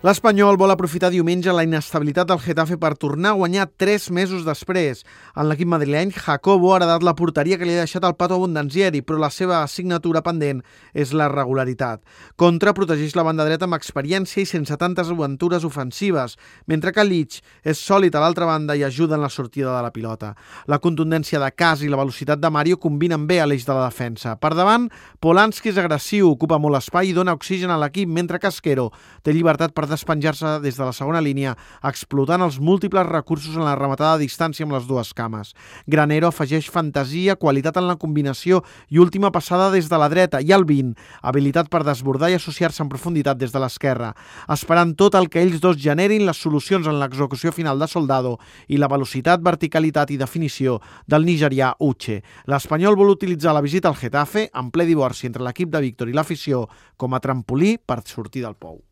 L'Espanyol vol aprofitar diumenge la inestabilitat del Getafe per tornar a guanyar tres mesos després. En l'equip madrileny, Jacobo ha heredat la porteria que li ha deixat el Pato Abundanzieri, però la seva assignatura pendent és la regularitat. Contra protegeix la banda dreta amb experiència i sense tantes aventures ofensives, mentre que Lich és sòlid a l'altra banda i ajuda en la sortida de la pilota. La contundència de Cas i la velocitat de Mario combinen bé a l'eix de la defensa. Per davant, Polanski és agressiu, ocupa molt espai i dona oxigen a l'equip, mentre que Esquero té llibertat per despenjar-se des de la segona línia, explotant els múltiples recursos en la rematada a distància amb les dues cames. Granero afegeix fantasia, qualitat en la combinació i última passada des de la dreta, i el 20, habilitat per desbordar i associar-se en profunditat des de l'esquerra, esperant tot el que ells dos generin les solucions en l'execució final de Soldado i la velocitat, verticalitat i definició del nigerià Uche. L'Espanyol vol utilitzar la visita al Getafe, en ple divorci entre l'equip de Víctor i l'afició, com a trampolí per sortir del pou.